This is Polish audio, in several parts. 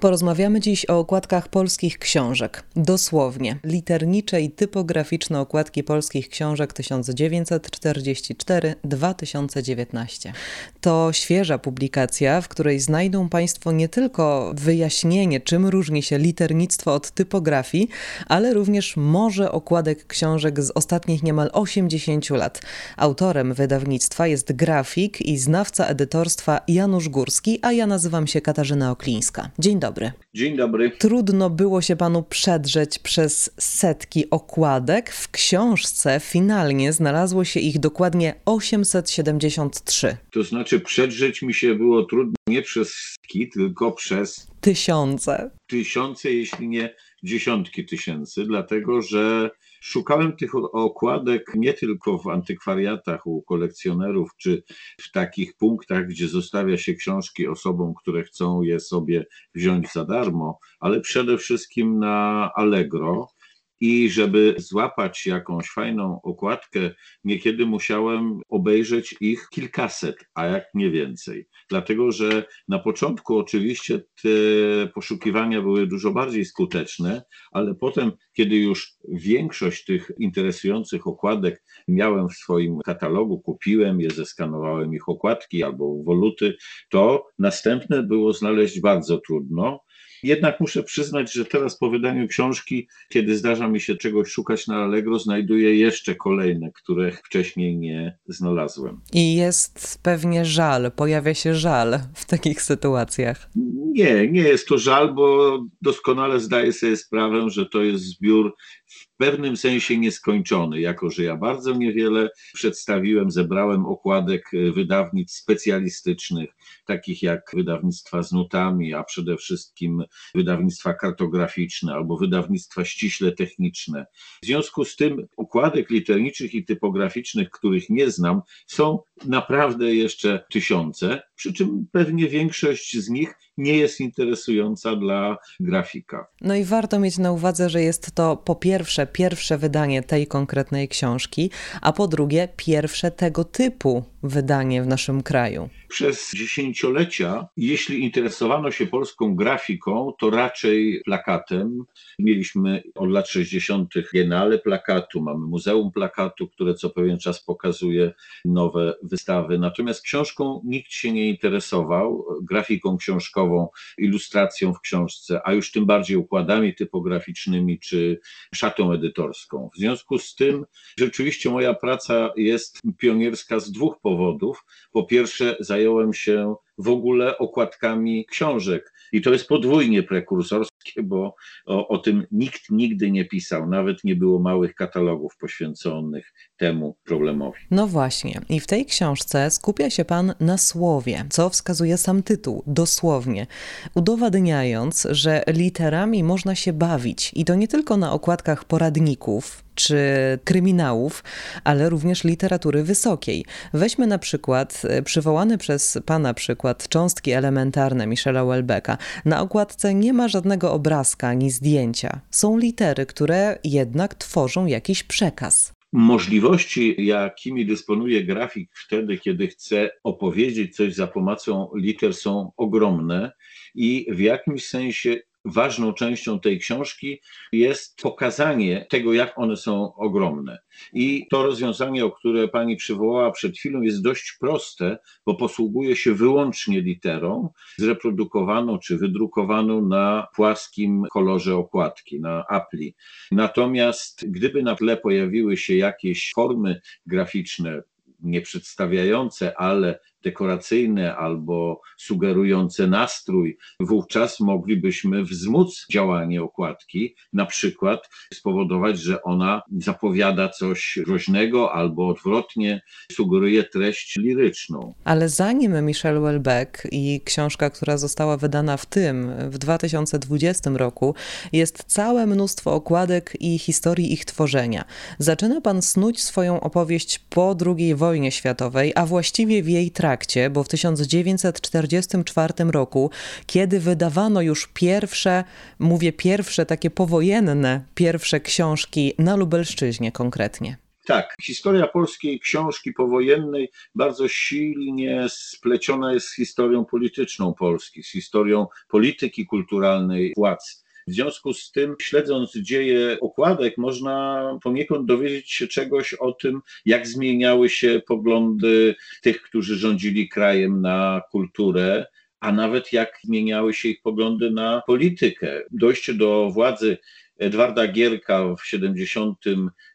Porozmawiamy dziś o okładkach polskich książek. Dosłownie. Liternicze i typograficzne okładki polskich książek 1944-2019. To świeża publikacja, w której znajdą Państwo nie tylko wyjaśnienie, czym różni się liternictwo od typografii, ale również może okładek książek z ostatnich niemal 80 lat. Autorem wydawnictwa jest grafik i znawca edytorstwa Janusz Górski, a ja nazywam się Katarzyna Oklińska. Dzień dobry dobry. Dzień dobry. Trudno było się panu przedrzeć przez setki okładek. W książce finalnie znalazło się ich dokładnie 873. To znaczy, przedrzeć mi się było trudno nie przez setki, tylko przez tysiące. Tysiące, jeśli nie dziesiątki tysięcy, dlatego że Szukałem tych okładek nie tylko w antykwariatach u kolekcjonerów, czy w takich punktach, gdzie zostawia się książki osobom, które chcą je sobie wziąć za darmo, ale przede wszystkim na Allegro i żeby złapać jakąś fajną okładkę, niekiedy musiałem obejrzeć ich kilkaset, a jak nie więcej. Dlatego, że na początku oczywiście te poszukiwania były dużo bardziej skuteczne, ale potem, kiedy już większość tych interesujących okładek miałem w swoim katalogu, kupiłem je, zeskanowałem ich okładki albo woluty, to następne było znaleźć bardzo trudno. Jednak muszę przyznać, że teraz po wydaniu książki, kiedy zdarza mi się czegoś szukać na Allegro, znajduję jeszcze kolejne, które wcześniej nie znalazłem. I jest pewnie żal, pojawia się żal w takich sytuacjach. Nie, nie jest to żal, bo doskonale zdaję sobie sprawę, że to jest zbiór w pewnym sensie nieskończony, jako że ja bardzo niewiele przedstawiłem, zebrałem okładek wydawnictw specjalistycznych, takich jak wydawnictwa z nutami, a przede wszystkim wydawnictwa kartograficzne albo wydawnictwa ściśle techniczne. W związku z tym okładek literniczych i typograficznych, których nie znam, są naprawdę jeszcze tysiące, przy czym pewnie większość z nich nie jest interesująca dla grafika. No i warto mieć na uwadze, że jest to po pierwsze pierwsze wydanie tej konkretnej książki, a po drugie pierwsze tego typu wydanie w naszym kraju. Przez dziesięciolecia, jeśli interesowano się polską grafiką, to raczej plakatem. Mieliśmy od lat 60. Biennale Plakatu, mamy Muzeum Plakatu, które co pewien czas pokazuje nowe wystawy. Natomiast książką nikt się nie interesował, grafiką książkową, ilustracją w książce, a już tym bardziej układami typograficznymi czy szatą edytorską. W związku z tym rzeczywiście moja praca jest pionierska z dwóch powodów. Po pierwsze, zająłem się w ogóle okładkami książek. I to jest podwójnie prekursorskie, bo o, o, tym nikt nigdy nie pisał, nawet nie było małych katalogów poświęconych temu problemowi. No właśnie, i w tej książce skupia się Pan na słowie, co wskazuje sam tytuł, dosłownie, udowadniając, że literami można się bawić. I to nie tylko na okładkach poradników, czy kryminałów, ale również literatury wysokiej. Weźmy na przykład e, przywołany przez pana przykład cząstki elementarne Michela Welbecka. Na okładce nie ma żadnego obrazka ani zdjęcia. Są litery, które jednak tworzą jakiś przekaz. Możliwości, jakimi dysponuje grafik wtedy, kiedy chce opowiedzieć coś za pomocą liter, są ogromne i w jakimś sensie ważną częścią tej książki jest pokazanie tego, jak one są ogromne. I to rozwiązanie, o które pani przywołała przed chwilą, jest dość proste, bo posługuje się wyłącznie literą zreprodukowaną czy wydrukowaną na płaskim kolorze okładki, na apli. Natomiast gdyby na tle pojawiły się jakieś formy graficzne, nie przedstawiające, ale dekoracyjne albo sugerujące nastrój, wówczas moglibyśmy wzmóc działanie okładki, na przykład spowodować, że ona zapowiada coś groźnego albo odwrotnie sugeruje treść liryczną. Ale zanim Michel Welbeck i książka, która została wydana w tym, w 2020 roku, jest całe mnóstwo okładek i historii ich tworzenia. Zaczyna pan snuć swoją opowieść po II wojnie światowej, a właściwie w jej trakcie trakcie, bo w 1944 roku, kiedy wydawano już pierwsze, mówię pierwsze takie powojenne, pierwsze książki na Lubelszczyźnie konkretnie. Tak, historia polskiej książki powojennej bardzo silnie spleciona jest z historią polityczną Polski, z historią polityki kulturalnej władz. W związku z tym, śledząc dzieje okładek, można poniekąd dowiedzieć się czegoś o tym, jak zmieniały się poglądy tych, którzy rządzili krajem na kulturę, a nawet jak zmieniały się ich poglądy na politykę. Dojście do władzy Edwarda Gierka w 70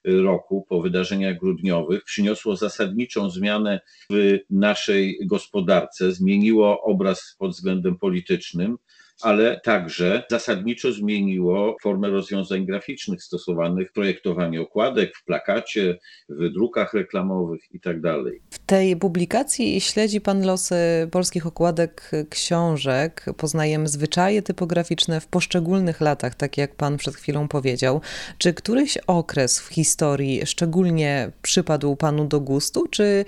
roku po wydarzeniach grudniowych przyniosło zasadniczą zmianę w naszej gospodarce, zmieniło obraz pod względem politycznym ale także zasadniczo zmieniło formę rozwiązań graficznych stosowanych w projektowaniu okładek, w plakacie, w drukach reklamowych itd. Tak w tej publikacji śledzi Pan losy polskich okładek książek, poznajemy zwyczaje typograficzne w poszczególnych latach, tak jak Pan przed chwilą powiedział. Czy któryś okres w historii szczególnie przypadł Panu do gustu, czy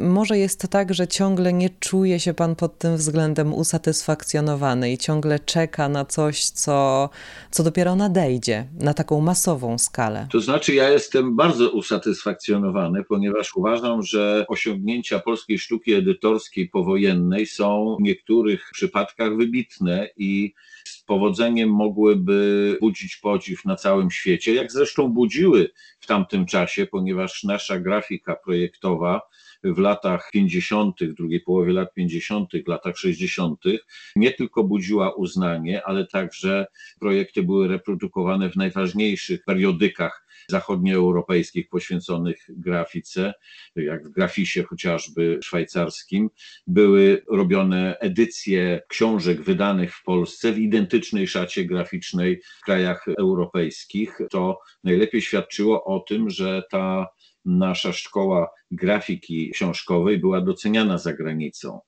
może jest tak, że ciągle nie czuje się Pan pod tym względem usatysfakcjonowany i ciągle czeka na coś, co, co dopiero nadejdzie na taką masową skalę. To znaczy, ja jestem bardzo usatysfakcjonowany, ponieważ uważam, że osiągnięcia polskiej sztuki edytorskiej powojennej są w niektórych przypadkach wybitne i z powodzeniem mogłyby budzić podziw na całym świecie, jak zresztą budziły w tamtym czasie, ponieważ nasza grafika projektowa w latach 50., drugiej połowie lat 50., latach 60., nie tylko budziła uznanie, ale także projekty były reprodukowane w najważniejszych periodykach zachodnioeuropejskich poświęconych grafice, jak w grafisie chociażby szwajcarskim, były robione edycje książek wydanych w Polsce w identycznej szacie graficznej w krajach europejskich. To najlepiej świadczyło o tym, że ta nasza szkoła grafiki książkowej była doceniana za granicą.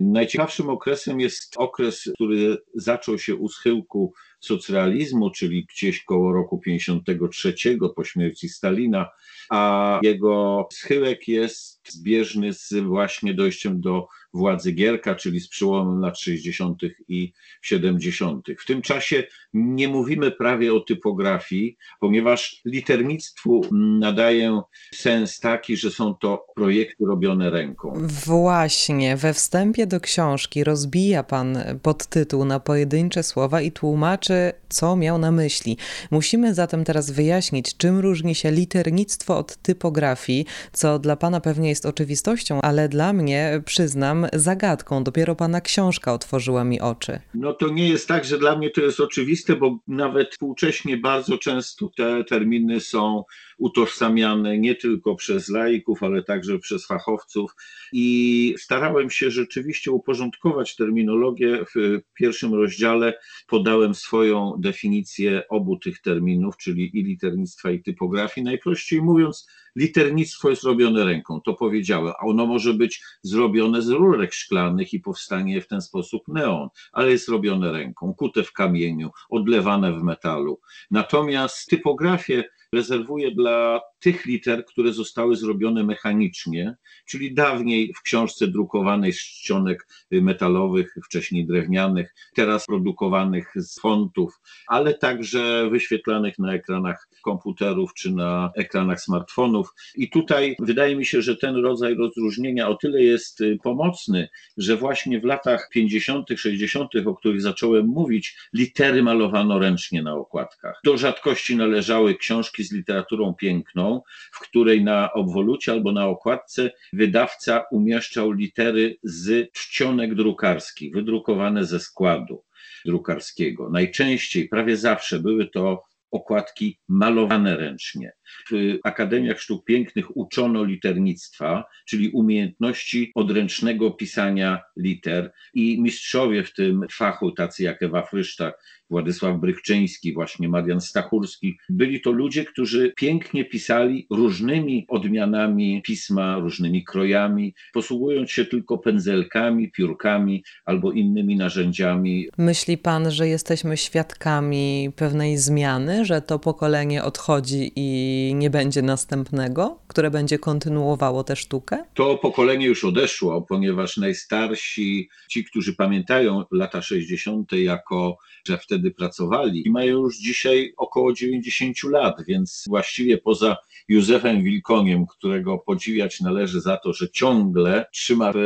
Najciekawszym okresem jest okres, który zaczął się u schyłku socrealizmu, czyli gdzieś koło roku 53 po śmierci Stalina, a jego schyłek jest zbieżny z właśnie dojściem do władzy Gierka, czyli z przełomem lat 60. i 70. W tym czasie nie mówimy prawie o typografii, ponieważ liternictwu nadaje sens taki, że są to projekty robione ręką. Właśnie, we wstępie do książki rozbija pan podtytuł na pojedyncze słowa i tłumaczy, co miał na myśli. Musimy zatem teraz wyjaśnić, czym różni się liternictwo od typografii, co dla pana pewnie jest oczywistością, ale dla mnie, przyznam, zagadką. Dopiero pana książka otworzyła mi oczy. No to nie jest tak, że dla mnie to jest oczywiste, bo nawet współcześnie bardzo często te terminy są utożsamiane nie tylko przez laików, ale także przez fachowców. I starałem się rzeczywiście uporządkować terminologię. W pierwszym rozdziale podałem swoją definicję obu tych terminów, czyli i liternictwa, i typografii. Najprościej mówiąc, liternictwo jest robione ręką, to powiedziałem, a ono może być zrobione z rurek szklanych i powstanie w ten sposób neon, ale jest robione ręką, kute w kamieniu, odlewane w metalu. Natomiast typografię rezerwuję dla tych liter, które zostały zrobione mechanicznie, czyli dawniej w książce drukowanej z czcionek metalowych, wcześniej drewnianych, teraz produkowanych z fontów, ale także wyświetlanych na ekranach komputerów czy na ekranach smartfonów. I tutaj wydaje mi się, że ten rodzaj rozróżnienia o tyle jest y, pomocny, że właśnie w latach 50., 60., o których zacząłem mówić, litery malowano ręcznie na okładkach. Do rzadkości należały książki z literaturą piękną, w której na obwolucie albo na okładce wydawca umieszczał litery z czcionek drukarskich, wydrukowane ze składu drukarskiego. Najczęściej, prawie zawsze były to okładki malowane ręcznie. W Akademiach Sztuk Pięknych uczono liternictwa, czyli umiejętności odręcznego pisania liter i mistrzowie w tym fachu, tacy jak Ewa Frysztak, Władysław Brychczyński, właśnie Marian Stachurski. Byli to ludzie, którzy pięknie pisali różnymi odmianami pisma, różnymi krojami, posługując się tylko pędzelkami, piórkami albo innymi narzędziami. Myśli pan, że jesteśmy świadkami pewnej zmiany, że to pokolenie odchodzi i nie będzie następnego, które będzie kontynuowało tę sztukę? To pokolenie już odeszło, ponieważ najstarsi, ci, którzy pamiętają lata 60. jako, że wtedy pracowali, mają już dzisiaj około 90 lat, więc właściwie poza Józefem Wilkoniem, którego podziwiać należy za to, że ciągle trzyma w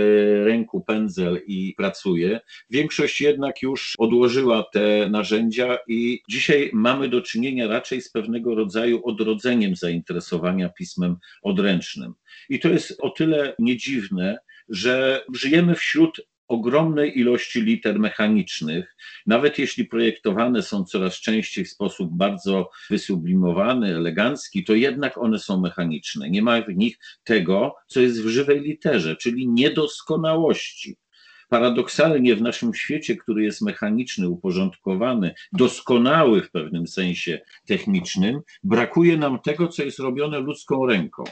ręku pędzel i pracuje, większość jednak już odłożyła te narzędzia i dzisiaj mamy do czynienia raczej z pewnego rodzaju odrodzeniem zainteresowania pismem odręcznym. I to jest o tyle niedziwne, że żyjemy wśród ogromnej ilości liter mechanicznych, nawet jeśli projektowane są coraz częściej w sposób bardzo wysublimowany, elegancki, to jednak one są mechaniczne. Nie ma w nich tego, co jest w żywej literze, czyli niedoskonałości. Paradoksalnie w naszym świecie, który jest mechaniczny, uporządkowany, doskonały w pewnym sensie technicznym, brakuje nam tego, co jest robione ludzką ręką.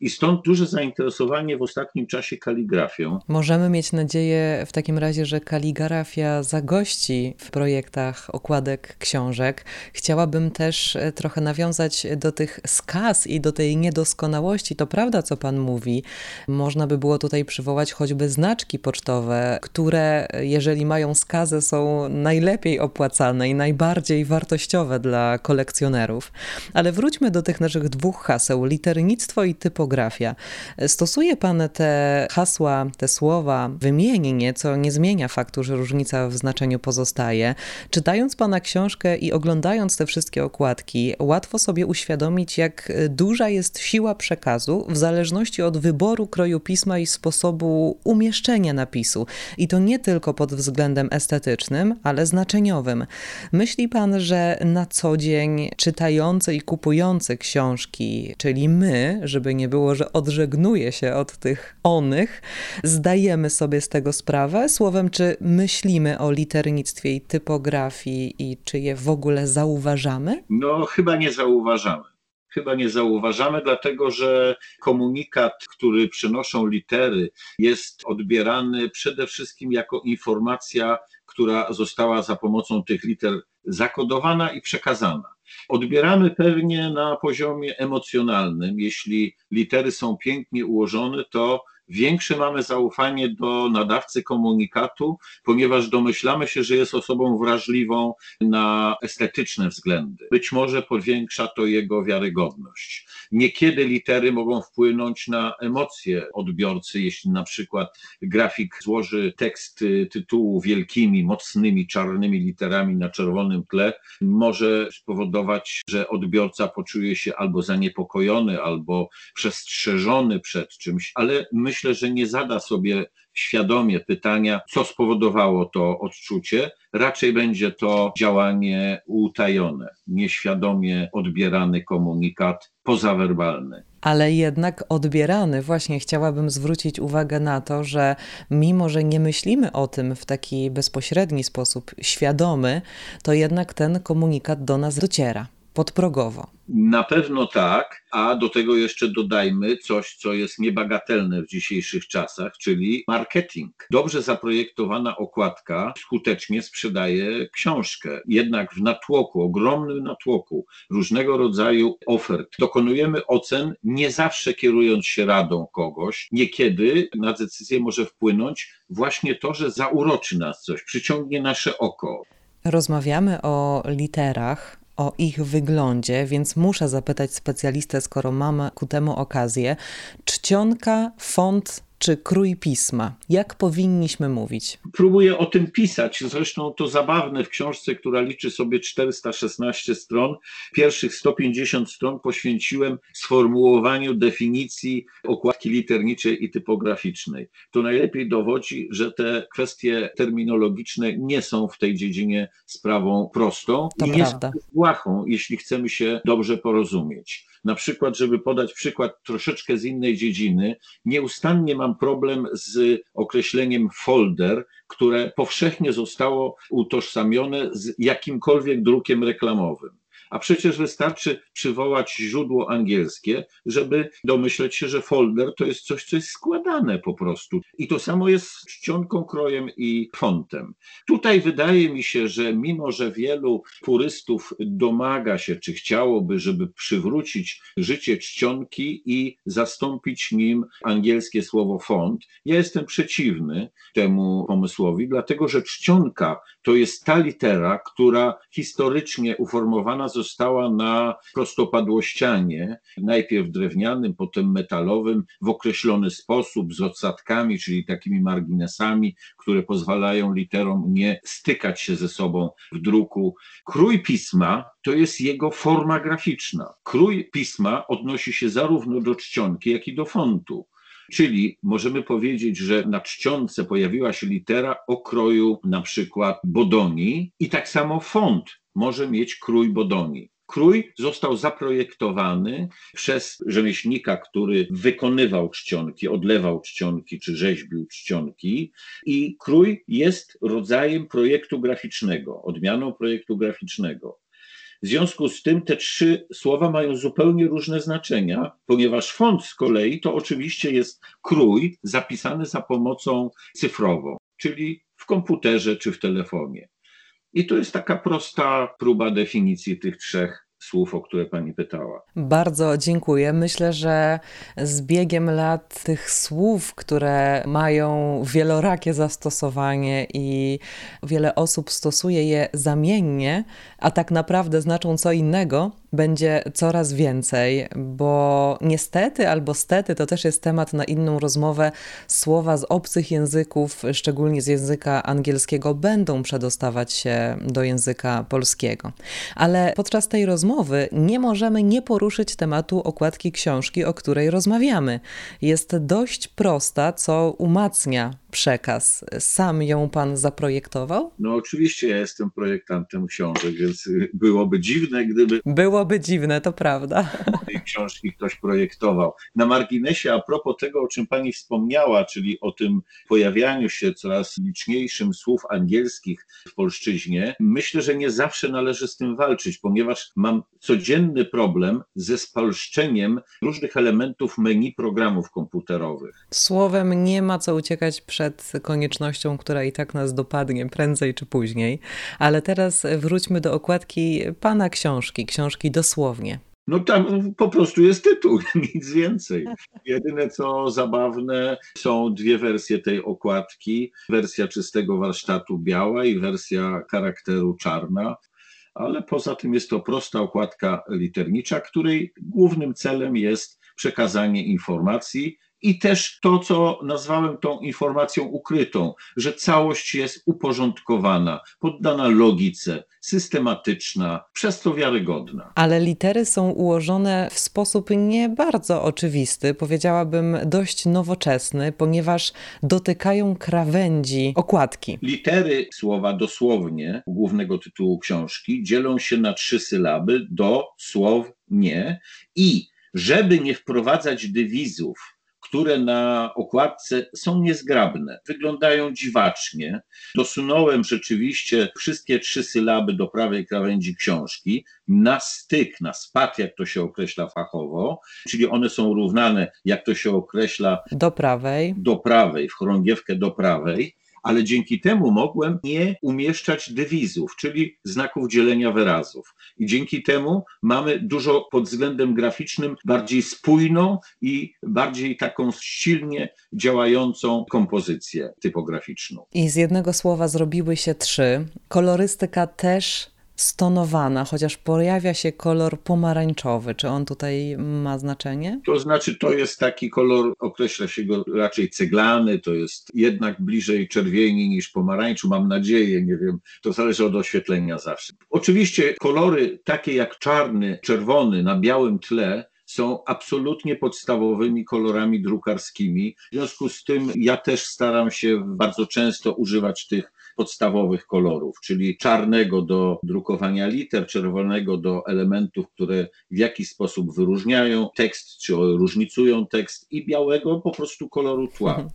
I stąd duże zainteresowanie w ostatnim czasie kaligrafią. Możemy mieć nadzieję w takim razie, że kaligrafia zagości w projektach okładek książek. Chciałabym też e, trochę nawiązać do tych skaz i do tej niedoskonałości. To prawda, co Pan mówi. Można by było tutaj przywołać choćby znaczki pocztowe, które, jeżeli mają skazę, są najlepiej opłacalne i najbardziej wartościowe dla kolekcjonerów. Ale wróćmy do tych naszych dwóch haseł: liternictwo i typografia Stosuje Pan te hasła, te słowa wymiennie, co nie zmienia faktu, że różnica w znaczeniu pozostaje. Czytając Pana książkę i oglądając te wszystkie okładki, łatwo sobie uświadomić, jak duża jest siła przekazu w zależności od wyboru kroju pisma i sposobu umieszczenia napisu. I to nie tylko pod względem estetycznym, ale znaczeniowym. Myśli Pan, że na co dzień czytający i kupujący książki, czyli my, żeby nie było było, że odżegnuje się od tych onych. Zdajemy sobie z tego sprawę? Słowem, czy myślimy o liternictwie i typografii i czy je w ogóle zauważamy? No, chyba nie zauważamy chyba nie zauważamy, dlatego że komunikat, który przynoszą litery, jest odbierany przede wszystkim jako informacja, która została za pomocą tych liter zakodowana i przekazana. Odbieramy pewnie na poziomie emocjonalnym. Jeśli litery są pięknie ułożone, to większe mamy zaufanie do nadawcy komunikatu, ponieważ domyślamy się, że jest osobą wrażliwą na estetyczne względy. Być może powiększa to jego wiarygodność. Niekiedy litery mogą wpłynąć na emocje odbiorcy, jeśli na przykład grafik złoży tekst tytułu wielkimi, mocnymi, czarnymi literami na czerwonym tle, może spowodować, że odbiorca poczuje się albo zaniepokojony, albo przestrzeżony przed czymś, ale myślę, że nie zada sobie świadomie pytania, co spowodowało to odczucie, raczej będzie to działanie utajone, nieświadomie odbierany komunikat pozawerbalny. Ale jednak odbierany. Właśnie chciałabym zwrócić uwagę na to, że mimo, że nie myślimy o tym w taki bezpośredni sposób świadomy, to jednak ten komunikat do nas dociera podprogowo. Na pewno tak, a do tego jeszcze dodajmy coś, co jest niebagatelne w dzisiejszych czasach, czyli marketing. Dobrze zaprojektowana okładka skutecznie sprzedaje książkę. Jednak w natłoku, ogromnym natłoku różnego rodzaju ofert dokonujemy ocen nie zawsze kierując się radą kogoś. Niekiedy na decyzję może wpłynąć właśnie to, że zauroczy nas coś, przyciągnie nasze oko. Rozmawiamy o literach, o ich wyglądzie, więc muszę zapytać specjalistę, skoro mamy ku temu okazję. Czcionka, font czy krój pisma? Jak powinniśmy mówić? Próbuję o tym pisać. Zresztą to zabawne w książce, która liczy sobie 416 stron. Pierwszych 150 stron poświęciłem sformułowaniu definicji okładki literniczej i typograficznej. To najlepiej dowodzi, że te kwestie terminologiczne nie są w tej dziedzinie sprawą prostą to i prawda. nie są błahą, jeśli chcemy się dobrze porozumieć. Na przykład, żeby podać przykład troszeczkę z innej dziedziny, nieustannie mam problem z określeniem folder, które powszechnie zostało utożsamione z jakimkolwiek drukiem reklamowym A przecież wystarczy przywołać źródło angielskie, żeby domyśleć się, że folder to jest coś, co jest składane po prostu. I to samo jest z czcionką, krojem i fontem. Tutaj wydaje mi się, że mimo, że wielu purystów domaga się, czy chciałoby, żeby przywrócić życie czcionki i zastąpić nim angielskie słowo font, ja jestem przeciwny temu pomysłowi, dlatego że czcionka to jest ta litera, która historycznie uformowana została na prostopadłościanie, najpierw drewnianym, potem metalowym, w określony sposób, z odsadkami, czyli takimi marginesami, które pozwalają literom nie stykać się ze sobą w druku. Krój pisma to jest jego forma graficzna. Krój pisma odnosi się zarówno do czcionki, jak i do fontu. Czyli możemy powiedzieć, że na czcionce pojawiła się litera o kroju na przykład Bodoni i tak samo font może mieć krój Bodoni. Krój został zaprojektowany przez rzemieślnika, który wykonywał czcionki, odlewał czcionki czy rzeźbił czcionki i krój jest rodzajem projektu graficznego, odmianą projektu graficznego. W związku z tym te trzy słowa mają zupełnie różne znaczenia, ponieważ font z kolei to oczywiście jest krój zapisany za pomocą cyfrową, czyli w komputerze czy w telefonie. I to jest taka prosta próba definicji tych trzech słów, o które pani pytała. Bardzo dziękuję. Myślę, że z biegiem lat tych słów, które mają wielorakie zastosowanie i wiele osób stosuje je zamiennie, a tak naprawdę znaczą co innego, będzie coraz więcej, bo niestety albo stety to też jest temat na inną rozmowę. Słowa z obcych języków, szczególnie z języka angielskiego, będą przedostawać się do języka polskiego. Ale podczas tej rozmowy nie możemy nie poruszyć tematu okładki książki, o której rozmawiamy. Jest dość prosta, co umacnia przekaz. Sam ją pan zaprojektował? No oczywiście ja jestem projektantem książek, więc byłoby dziwne, gdyby... Byłoby dziwne, to prawda. Tej książki ktoś projektował. Na marginesie, a propos tego, o czym pani wspomniała, czyli o tym pojawianiu się coraz liczniejszym słów angielskich w polszczyźnie, myślę, że nie zawsze należy z tym walczyć, ponieważ mam codzienny problem ze spolszczeniem różnych elementów menu programów komputerowych. Słowem nie ma co uciekać przed przed koniecznością, która i tak nas dopadnie prędzej czy później. Ale teraz wróćmy do okładki pana książki, książki dosłownie. No tam po prostu jest tytuł, nic więcej. Jedyne co zabawne są dwie wersje tej okładki. Wersja czystego warsztatu biała i wersja charakteru czarna. Ale poza tym jest to prosta okładka liternicza, której głównym celem jest przekazanie informacji i też to, co nazwałem tą informacją ukrytą, że całość jest uporządkowana, poddana logice, systematyczna, przez to wiarygodna. Ale litery są ułożone w sposób nie bardzo oczywisty, powiedziałabym dość nowoczesny, ponieważ dotykają krawędzi okładki. Litery słowa dosłownie głównego tytułu książki dzielą się na trzy sylaby do słow nie i żeby nie wprowadzać dywizów które na okładce są niezgrabne, wyglądają dziwacznie. Dosunąłem rzeczywiście wszystkie trzy sylaby do prawej krawędzi książki, na styk, na spad, jak to się określa fachowo, czyli one są równane, jak to się określa, do prawej, do prawej w chorągiewkę do prawej ale dzięki temu mogłem nie umieszczać dywizów, czyli znaków dzielenia wyrazów. I dzięki temu mamy dużo pod względem graficznym bardziej spójną i bardziej taką silnie działającą kompozycję typograficzną. I z jednego słowa zrobiły się trzy. Kolorystyka też stonowana, chociaż pojawia się kolor pomarańczowy. Czy on tutaj ma znaczenie? To znaczy, to jest taki kolor, określa się go raczej ceglany, to jest jednak bliżej czerwieni niż pomarańczu, mam nadzieję, nie wiem, to zależy od oświetlenia zawsze. Oczywiście kolory takie jak czarny, czerwony na białym tle są absolutnie podstawowymi kolorami drukarskimi. W związku z tym ja też staram się bardzo często używać tych podstawowych kolorów, czyli czarnego do drukowania liter, czerwonego do elementów, które w jakiś sposób wyróżniają tekst, czy różnicują tekst i białego po prostu koloru tła.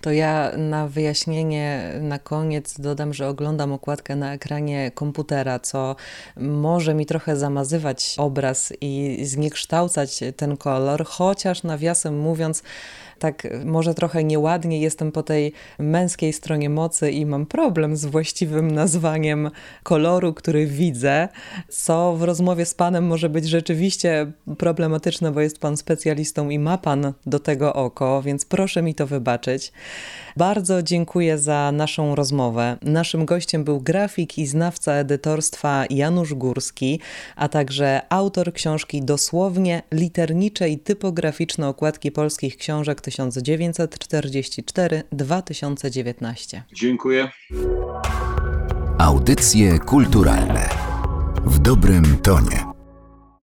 To ja na wyjaśnienie na koniec dodam, że oglądam okładkę na ekranie komputera, co może mi trochę zamazywać obraz i zniekształcać ten kolor, chociaż nawiasem mówiąc, tak może trochę nieładnie jestem po tej męskiej stronie mocy i mam problem z właściwym nazwaniem koloru, który widzę, co w rozmowie z panem może być rzeczywiście problematyczne, bo jest pan specjalistą i ma pan do tego oko, więc proszę mi to wybaczyć. Bardzo dziękuję za naszą rozmowę. Naszym gościem był grafik i znawca edytorstwa Janusz Górski, a także autor książki Dosłownie liternicze i typograficzne okładki polskich książek 1944-2019. Dziękuję. Audycje kulturalne w dobrym tonie.